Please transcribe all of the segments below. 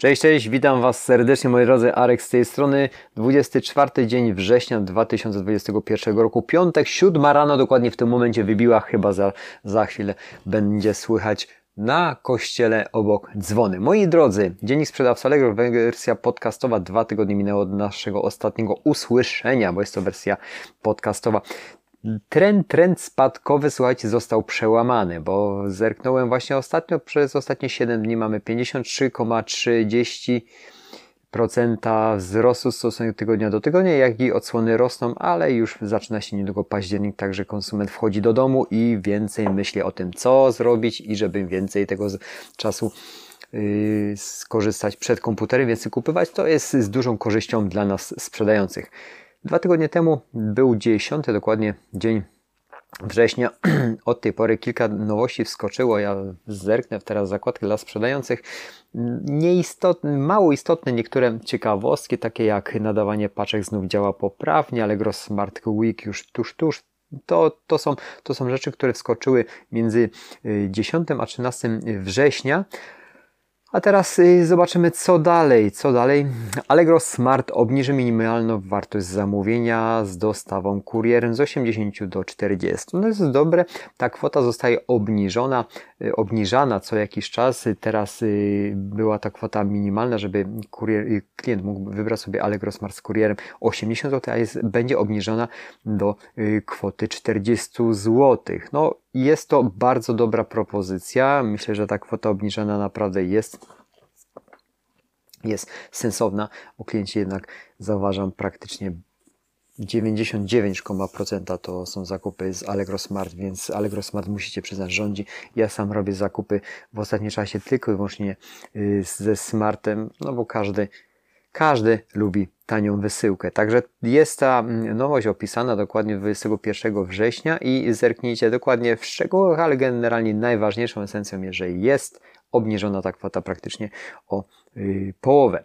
Cześć, cześć, witam Was serdecznie moi drodzy, Arek z tej strony, 24 dzień września 2021 roku, piątek, siódma rano, dokładnie w tym momencie wybiła, chyba za, za chwilę będzie słychać na kościele obok dzwony. Moi drodzy, Dziennik Sprzedawca Allegro, wersja podcastowa, dwa tygodnie minęło od naszego ostatniego usłyszenia, bo jest to wersja podcastowa. Trend, trend spadkowy, słuchajcie, został przełamany, bo zerknąłem właśnie ostatnio, przez ostatnie 7 dni mamy 53,30% wzrostu w stosunku tygodnia do tygodnia, jak i odsłony rosną, ale już zaczyna się niedługo październik, także konsument wchodzi do domu i więcej myśli o tym, co zrobić i żeby więcej tego czasu yy, skorzystać przed komputerem, więcej kupywać, to jest z dużą korzyścią dla nas sprzedających. Dwa tygodnie temu był 10, dokładnie dzień września. Od tej pory kilka nowości wskoczyło. Ja zerknę teraz zakładkę dla sprzedających. Nieistotne, mało istotne niektóre ciekawostki, takie jak nadawanie paczek znów działa poprawnie, Allegro Smart Week już tuż, tuż. To, to, są, to są rzeczy, które wskoczyły między 10 y, a 13 września. A teraz y, zobaczymy co dalej, co dalej. Allegro Smart obniży minimalną wartość zamówienia z dostawą kurierem z 80 do 40. No jest dobre, ta kwota zostaje obniżona, y, obniżana co jakiś czas. Teraz y, była ta kwota minimalna, żeby kurier, klient mógł wybrać sobie Allegro Smart z kurierem 80 zł, a jest, będzie obniżona do kwoty 40 zł. No jest to bardzo dobra propozycja. Myślę, że ta kwota obniżona naprawdę jest jest sensowna, bo klienci jednak zauważam praktycznie 99% to są zakupy z Allegro Smart, więc Allegro Smart musicie przyznać rządzi. Ja sam robię zakupy w ostatnim czasie tylko i wyłącznie y, ze Smartem, no bo każdy każdy lubi tanią wysyłkę. Także jest ta mm, nowość opisana dokładnie 21 września i zerknijcie dokładnie w szczegółach, ale generalnie najważniejszą esencją jest, że jest obniżona ta kwota praktycznie o yy, połowę.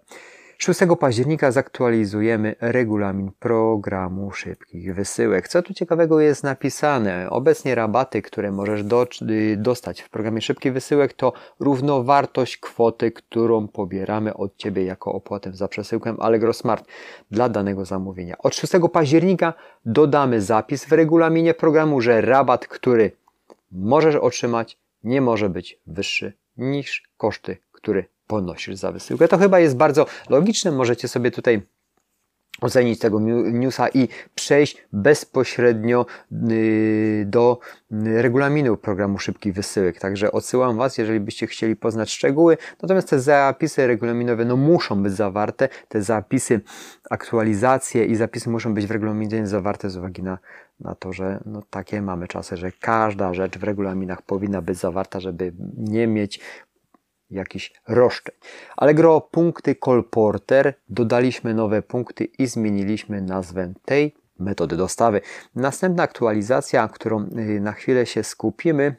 6 października zaktualizujemy regulamin programu szybkich wysyłek. Co tu ciekawego jest napisane? Obecnie rabaty, które możesz do, y, dostać w programie szybkich wysyłek to równowartość kwoty, którą pobieramy od Ciebie jako opłatę za przesyłkę Allegro Smart dla danego zamówienia. Od 6 października dodamy zapis w regulaminie programu, że rabat, który możesz otrzymać, nie może być wyższy niż koszty, które ponosisz za wysyłkę. To chyba jest bardzo logiczne. Możecie sobie tutaj ocenić tego newsa i przejść bezpośrednio y, do regulaminu programu szybkich wysyłek. Także odsyłam Was, jeżeli byście chcieli poznać szczegóły. Natomiast te zapisy regulaminowe no, muszą być zawarte. Te zapisy, aktualizacje i zapisy muszą być w regulaminie zawarte z uwagi na, na to, że no, takie mamy czasy, że każda rzecz w regulaminach powinna być zawarta, żeby nie mieć jakiś roszczeń. Allegro punkty Colporter dodaliśmy nowe punkty i zmieniliśmy nazwę tej metody dostawy. Następna aktualizacja, którą y, na chwilę się skupimy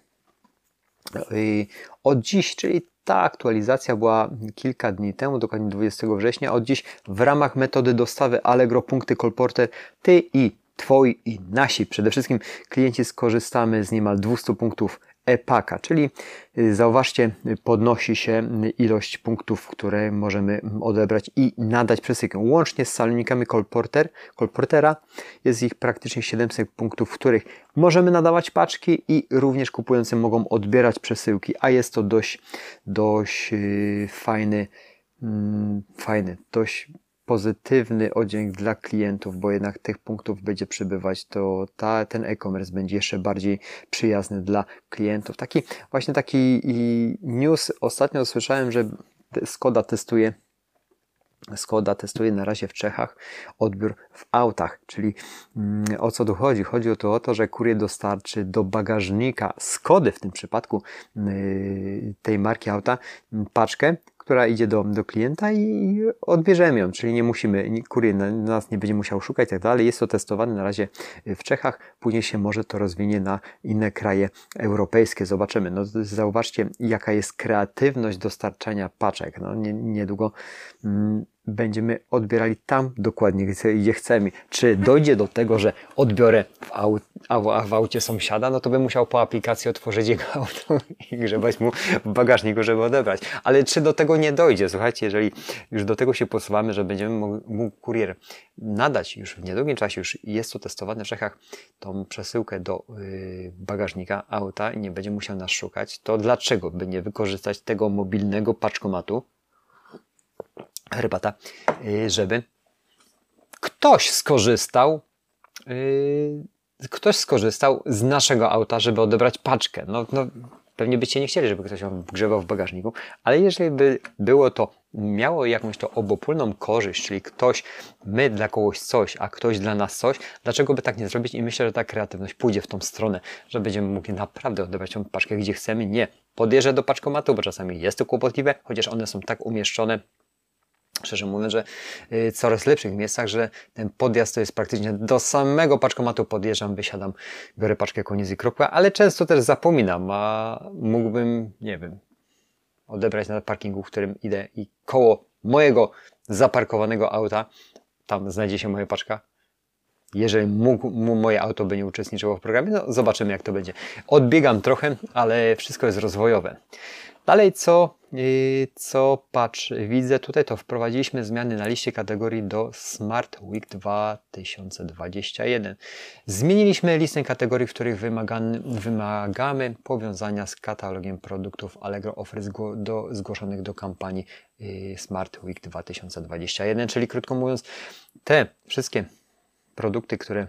y, od dziś, czyli ta aktualizacja była kilka dni temu, dokładnie 20 września. Od dziś w ramach metody dostawy Allegro punkty Colporter ty i Twoi i nasi, przede wszystkim klienci skorzystamy z niemal 200 punktów e-paka, czyli y, zauważcie, podnosi się ilość punktów, które możemy odebrać i nadać przesyłkę. Łącznie z salonikami Colporter, Colportera jest ich praktycznie 700 punktów, w których możemy nadawać paczki i również kupujący mogą odbierać przesyłki, a jest to dość, dość y, fajny, mm, fajny, dość pozytywny oddźwięk dla klientów, bo jednak tych punktów będzie przybywać, to ta, ten e-commerce będzie jeszcze bardziej przyjazny dla klientów. Taki właśnie taki news ostatnio słyszałem, że Skoda testuje Skoda testuje na razie w Czechach odbiór w autach, czyli mm, o co tu chodzi? Chodzi o to, o to, że kurier dostarczy do bagażnika Skody w tym przypadku y, tej marki auta paczkę która idzie do, do klienta i odbierzemy ją, czyli nie musimy, kurier nas nie będzie musiał szukać i tak dalej. Jest to testowane na razie w Czechach, później się może to rozwinie na inne kraje europejskie. Zobaczymy. No, zauważcie, jaka jest kreatywność dostarczania paczek. No, nie, niedługo mm, będziemy odbierali tam dokładnie, gdzie chcemy. Czy dojdzie do tego, że odbiorę w, aut, a w aucie sąsiada, no to bym musiał po aplikacji otworzyć jego auto i grzebać mu w bagażniku, żeby odebrać. Ale czy do tego nie dojdzie? Słuchajcie, jeżeli już do tego się posuwamy, że będziemy mógł kurier nadać już w niedługim czasie, już jest to testowane w Czechach, tą przesyłkę do yy, bagażnika auta i nie będzie musiał nas szukać, to dlaczego by nie wykorzystać tego mobilnego paczkomatu, herbata, y, żeby ktoś skorzystał, y, ktoś skorzystał z naszego auta, żeby odebrać paczkę. No, no, pewnie byście nie chcieli, żeby ktoś wam grzebał w bagażniku, ale jeżeli by było to, miało jakąś to obopólną korzyść, czyli ktoś, my dla kogoś coś, a ktoś dla nas coś, dlaczego by tak nie zrobić? I myślę, że ta kreatywność pójdzie w tą stronę, że będziemy mogli naprawdę odebrać tą paczkę, gdzie chcemy. Nie podjeżdżę do paczkomatu, bo czasami jest to kłopotliwe, chociaż one są tak umieszczone, szczerze mówiąc, że y, coraz lepszych miejscach, że ten podjazd to jest praktycznie do samego paczkomatu podjeżdżam, wysiadam, biorę paczkę, koniec i kropka, ale często też zapominam, a mógłbym, nie wiem, odebrać na parkingu, w którym idę i koło mojego zaparkowanego auta, tam znajdzie się moja paczka. Jeżeli mógł, moje auto by nie uczestniczyło w programie, no zobaczymy jak to będzie. Odbiegam trochę, ale wszystko jest rozwojowe. Dalej, co, y, co patrz, widzę tutaj, to wprowadziliśmy zmiany na liście kategorii do Smart Week 2021. Zmieniliśmy listę kategorii, w których wymagamy, wymagamy powiązania z katalogiem produktów Allegro Offer do, zgłoszonych do kampanii y, Smart Week 2021, czyli krótko mówiąc, te wszystkie produkty, które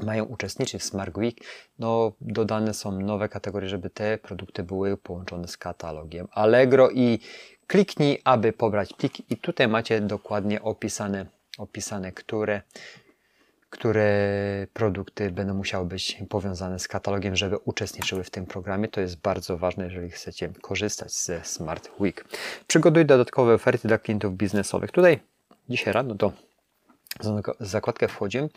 mają uczestniczyć w Smart Week, no dodane są nowe kategorie, żeby te produkty były połączone z katalogiem Allegro i kliknij, aby pobrać plik i tutaj macie dokładnie opisane, opisane które, które produkty będą musiały być powiązane z katalogiem, żeby uczestniczyły w tym programie. To jest bardzo ważne, jeżeli chcecie korzystać ze Smart Week. Przygotuj dodatkowe oferty dla klientów biznesowych. Tutaj dzisiaj rano to zakładkę wchodzimy.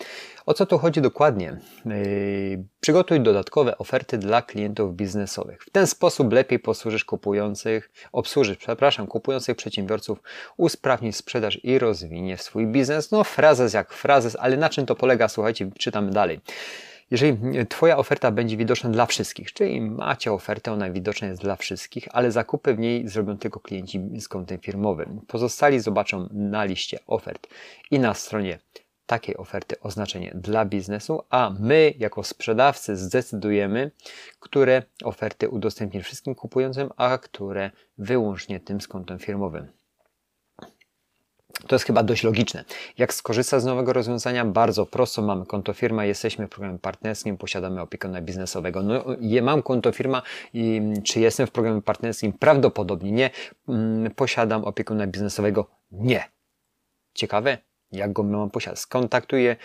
O co tu chodzi dokładnie? Yy, przygotuj dodatkowe oferty dla klientów biznesowych. W ten sposób lepiej posłużysz kupujących, obsłużysz, przepraszam, kupujących przedsiębiorców, usprawnisz sprzedaż i rozwiniesz swój biznes. No, frazes jak frazes, ale na czym to polega? Słuchajcie, czytamy dalej. Jeżeli Twoja oferta będzie widoczna dla wszystkich, czyli macie ofertę, ona widoczna jest dla wszystkich, ale zakupy w niej zrobią tylko klienci z kontem firmowym. Pozostali zobaczą na liście ofert i na stronie takiej oferty oznaczenie dla biznesu, a my jako sprzedawcy zdecydujemy, które oferty udostępnić wszystkim kupującym, a które wyłącznie tym z kontem firmowym. To jest chyba dość logiczne. Jak skorzystać z nowego rozwiązania? Bardzo prosto. Mamy konto firma, jesteśmy w programie partnerskim, posiadamy opiekuna biznesowego. No, je, mam konto firma i czy jestem w programie partnerskim? Prawdopodobnie nie. Mm, posiadam opiekuna biznesowego? Nie. Ciekawe? Jak go mam posiadać? Skontaktuję,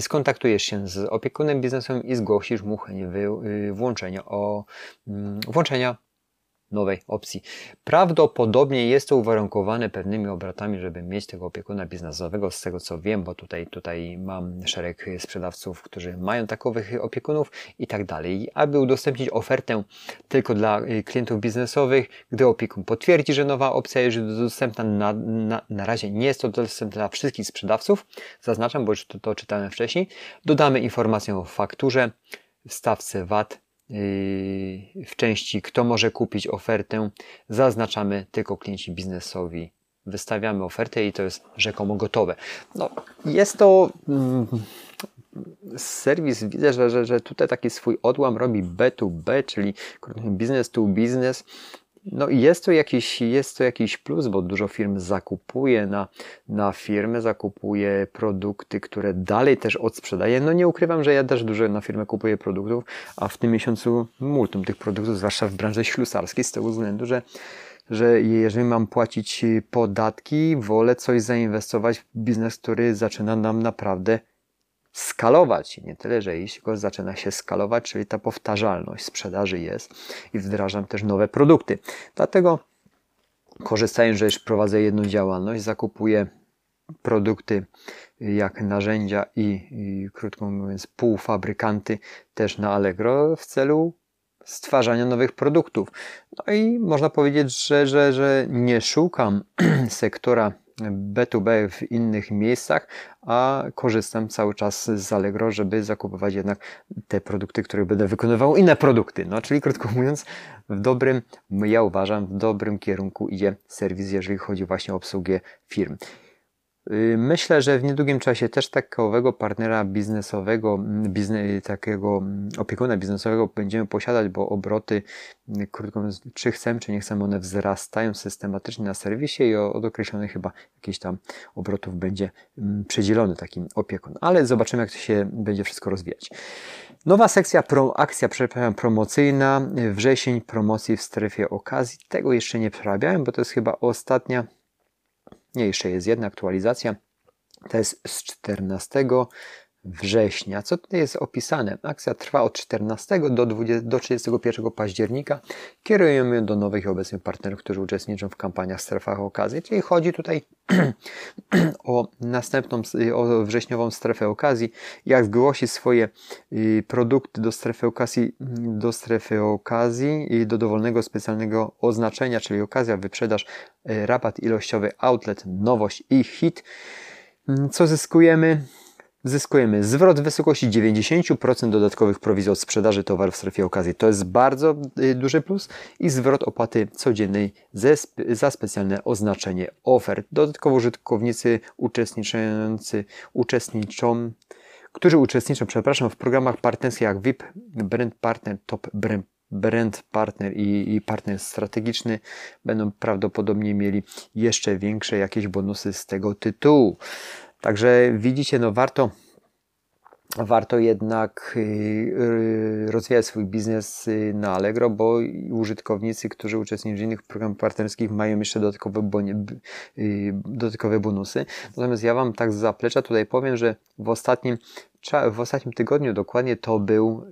skontaktujesz się z opiekunem biznesowym i zgłosisz mu chęć y, włączenia, o, mm, włączenia nowej opcji. Prawdopodobnie jest to uwarunkowane pewnymi obrotami, żeby mieć tego opiekuna biznesowego, z tego co wiem, bo tutaj, tutaj mam szereg sprzedawców, którzy mają takowych opiekunów i tak dalej. Aby udostępnić ofertę tylko dla y, klientów biznesowych, gdy opiekun potwierdzi, że nowa opcja jest dostępna, na, na, na razie nie jest to dostępne dla wszystkich sprzedawców, zaznaczam, bo już to, to czytałem wcześniej, dodamy informację o fakturze, stawce VAT w części kto może kupić ofertę, zaznaczamy tylko klienci biznesowi. Wystawiamy ofertę i to jest rzekomo gotowe. No, jest to mm, serwis, widzę, że, że, że tutaj taki swój odłam robi B2B, czyli business to business. No jest to jakiś, jest to jakiś plus, bo dużo firm zakupuje na, na firmę, zakupuje produkty, które dalej też odsprzedaje. No nie ukrywam, że ja też dużo na firmę kupuję produktów, a w tym miesiącu multum tych produktów, zwłaszcza w branży ślusarskiej, z tego względu, że że jeżeli mam płacić podatki, wolę coś zainwestować w biznes, który zaczyna nam naprawdę skalować. Nie tyle, że jeśli go zaczyna się skalować, czyli ta powtarzalność sprzedaży jest i wdrażam też nowe produkty. Dlatego korzystając, że już prowadzę jedną działalność, zakupuję produkty jak narzędzia i, i krótko mówiąc półfabrykanty też na Allegro w celu stwarzania nowych produktów. No i można powiedzieć, że, że, że nie szukam sektora B2B w innych miejscach, a korzystam cały czas z Allegro, żeby zakupywać jednak te produkty, które będę wykonywał, inne produkty. No, czyli krótko mówiąc, w dobrym, ja uważam, w dobrym kierunku idzie serwis, jeżeli chodzi właśnie o obsługę firm. Y, myślę, że w niedługim czasie też takowego partnera biznesowego, mm, bizne, takiego mm, opiekuna biznesowego będziemy posiadać, bo obroty, y, krótko mówiąc, czy chcemy, czy nie chcemy, one wzrastają systematycznie na serwisie i od określonych chyba jakichś tam obrotów będzie mm, przedzielony taki opiekun. Ale zobaczymy, jak to się będzie wszystko rozwijać. Nowa sekcja, pro, akcja przepraszam, promocyjna, wrzesień promocji w strefie okazji. Tego jeszcze nie przerabiałem, bo to jest chyba ostatnia nie, jeszcze jest jedna aktualizacja. To jest z 14 września. Co tutaj jest opisane? Akcja trwa od 14 do, 20, do 31 października. Kierujemy ją do nowych i obecnych partnerów, którzy uczestniczą w kampaniach w strefach okazji. Czyli chodzi tutaj o następną, o wrześniową strefę okazji. Jak zgłosić swoje y, produkty do strefy okazji, do strefy okazji i do dowolnego specjalnego oznaczenia, czyli okazja, wyprzedaż, y, rabat ilościowy, outlet, nowość i hit. Co zyskujemy? Zyskujemy zwrot w wysokości 90% dodatkowych prowizji od sprzedaży towarów w strefie okazji. To jest bardzo y, duży plus i zwrot opłaty codziennej za specjalne oznaczenie ofert. Dodatkowo użytkownicy uczestniczący uczestniczą którzy uczestniczą, przepraszam, w programach partnerskich jak VIP, Brand Partner, Top Brand brand partner i, i, partner strategiczny będą prawdopodobnie mieli jeszcze większe jakieś bonusy z tego tytułu. Także widzicie, no warto, warto jednak y, y, rozwijać swój biznes y, na Allegro, bo użytkownicy, którzy uczestniczą w innych programach partnerskich mają jeszcze dodatkowe, bonie, dodatkowe bonusy. Natomiast ja Wam tak z zaplecza tutaj powiem, że w ostatnim, w ostatnim tygodniu dokładnie to był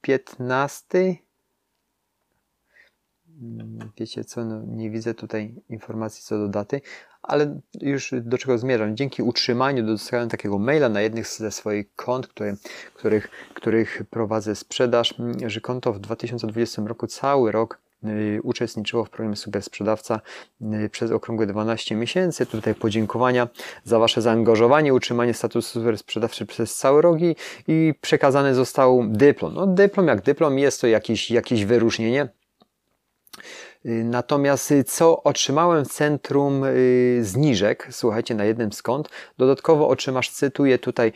15 wiecie co, no nie widzę tutaj informacji co do daty, ale już do czego zmierzam. Dzięki utrzymaniu dostałem takiego maila na jednych ze swoich kont, które, których, których prowadzę sprzedaż, że konto w 2020 roku cały rok y, uczestniczyło w programie Super Sprzedawca y, przez okrągłe 12 miesięcy. Tutaj podziękowania za Wasze zaangażowanie, utrzymanie statusu super sprzedawcy przez cały rok i, i przekazany został dyplom. No, dyplom jak dyplom jest to jakieś, jakieś wyróżnienie, natomiast y, co otrzymałem w centrum y, zniżek, słuchajcie, na jednym kont, dodatkowo otrzymasz, cytuję tutaj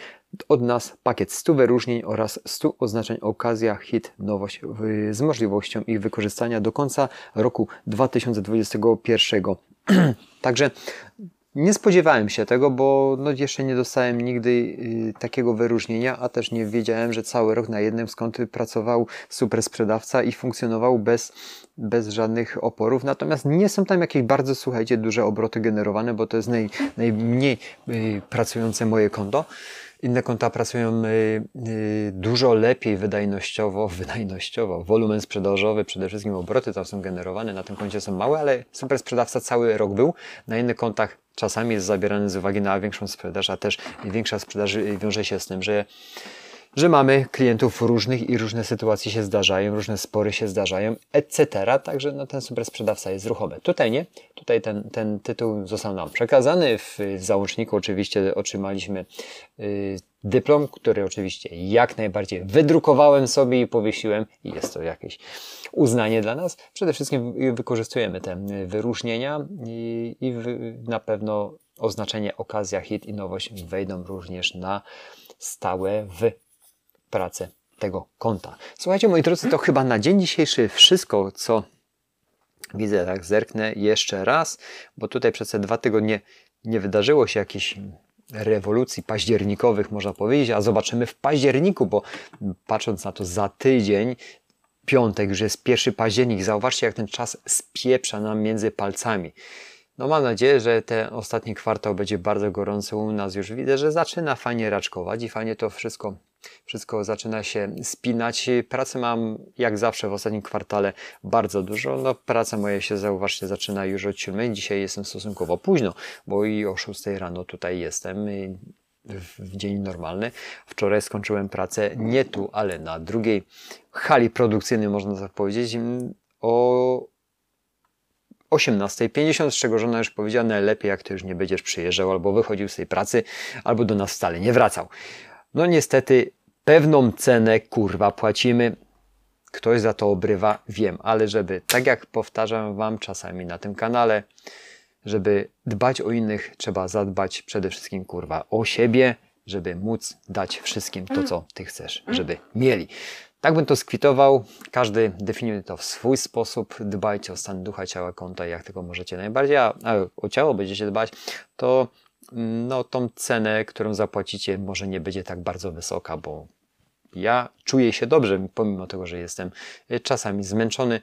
od nas pakiet 100 wyróżnień oraz 100 oznaczeń okazja, hit, nowość z możliwością ich wykorzystania do końca roku 2021. Także nie spodziewałem się tego, bo no jeszcze nie dostałem nigdy y, takiego wyróżnienia, a też nie wiedziałem, że cały rok na jednym skąd pracował super sprzedawca i funkcjonował bez, bez żadnych oporów. Natomiast nie są tam jakieś bardzo, słuchajcie, duże obroty generowane, bo to jest naj, najmniej y, pracujące moje konto. Inne konta pracują y, y, dużo lepiej wydajnościowo, wydajnościowo. Wolumen sprzedażowy, przede wszystkim obroty tam są generowane, na tym koncie są małe, ale super sprzedawca cały rok był. Na innych kontach czasami jest zabierany z uwagi na większą sprzedaż, a też większa sprzedaż wiąże się z tym, że że mamy klientów różnych i różne sytuacje się zdarzają, różne spory się zdarzają, etc. Także no, ten super sprzedawca jest ruchomy. Tutaj nie. Tutaj ten, ten tytuł został nam przekazany. W, w załączniku oczywiście otrzymaliśmy y, dyplom, który oczywiście jak najbardziej wydrukowałem sobie i powiesiłem i jest to jakieś uznanie dla nas. Przede wszystkim wykorzystujemy te wyróżnienia i, i na pewno oznaczenie okazja, hit i nowość wejdą również na stałe w pracę tego konta. Słuchajcie, moi drodzy, to chyba na dzień dzisiejszy wszystko, co widzę, tak zerknę jeszcze raz, bo tutaj przez te dwa tygodnie nie wydarzyło się jakichś rewolucji październikowych, można powiedzieć, a zobaczymy w październiku, bo patrząc na to za tydzień, piątek, już jest pierwszy październik, zauważcie, jak ten czas spieprza nam między palcami. No mam nadzieję, że ten ostatni kwartał będzie bardzo gorący u nas. Już widzę, że zaczyna fajnie raczkować i fajnie to wszystko wszystko zaczyna się spinać. Pracy mam jak zawsze w ostatnim kwartale bardzo dużo. No, praca moja się zauważcie zaczyna już od 7. Dzisiaj jestem stosunkowo późno, bo i o 6 rano tutaj jestem w dzień normalny. Wczoraj skończyłem pracę nie tu, ale na drugiej hali produkcyjnej, można tak powiedzieć, o 18.50, z czego żona już powiedziała, najlepiej jak ty już nie będziesz przyjeżdżał albo wychodził z tej pracy, albo do nas wcale nie wracał. No niestety pewną cenę kurwa płacimy. Ktoś za to obrywa, wiem, ale żeby, tak jak powtarzam Wam czasami na tym kanale, żeby dbać o innych, trzeba zadbać przede wszystkim kurwa o siebie, żeby móc dać wszystkim to, co Ty chcesz, żeby mieli. Tak bym to skwitował. Każdy definiuje to w swój sposób. Dbajcie o stan ducha, ciała, konta, jak tylko możecie najbardziej. A, a o ciało będziecie dbać, to no, tą cenę, którą zapłacicie, może nie będzie tak bardzo wysoka, bo ja czuję się dobrze, pomimo tego, że jestem y, czasami zmęczony,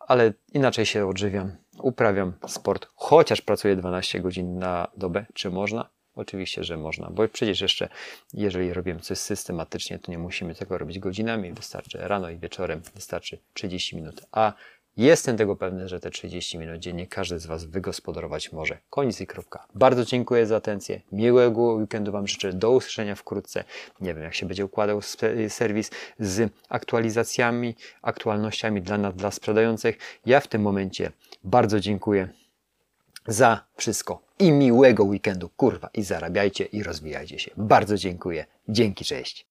ale inaczej się odżywiam, uprawiam sport, chociaż pracuję 12 godzin na dobę. Czy można? Oczywiście, że można, bo przecież jeszcze, jeżeli robimy coś systematycznie, to nie musimy tego robić godzinami, wystarczy rano i wieczorem, wystarczy 30 minut. A jestem tego pewny, że te 30 minut dziennie każdy z Was wygospodarować może. Koniec i kropka. Bardzo dziękuję za atencję. Miłego weekendu Wam życzę. Do usłyszenia wkrótce. Nie wiem, jak się będzie układał serwis z aktualizacjami, aktualnościami dla nas, dla sprzedających. Ja w tym momencie bardzo dziękuję za wszystko i miłego weekendu, kurwa, i zarabiajcie i rozwijajcie się. Bardzo dziękuję. Dzięki, cześć.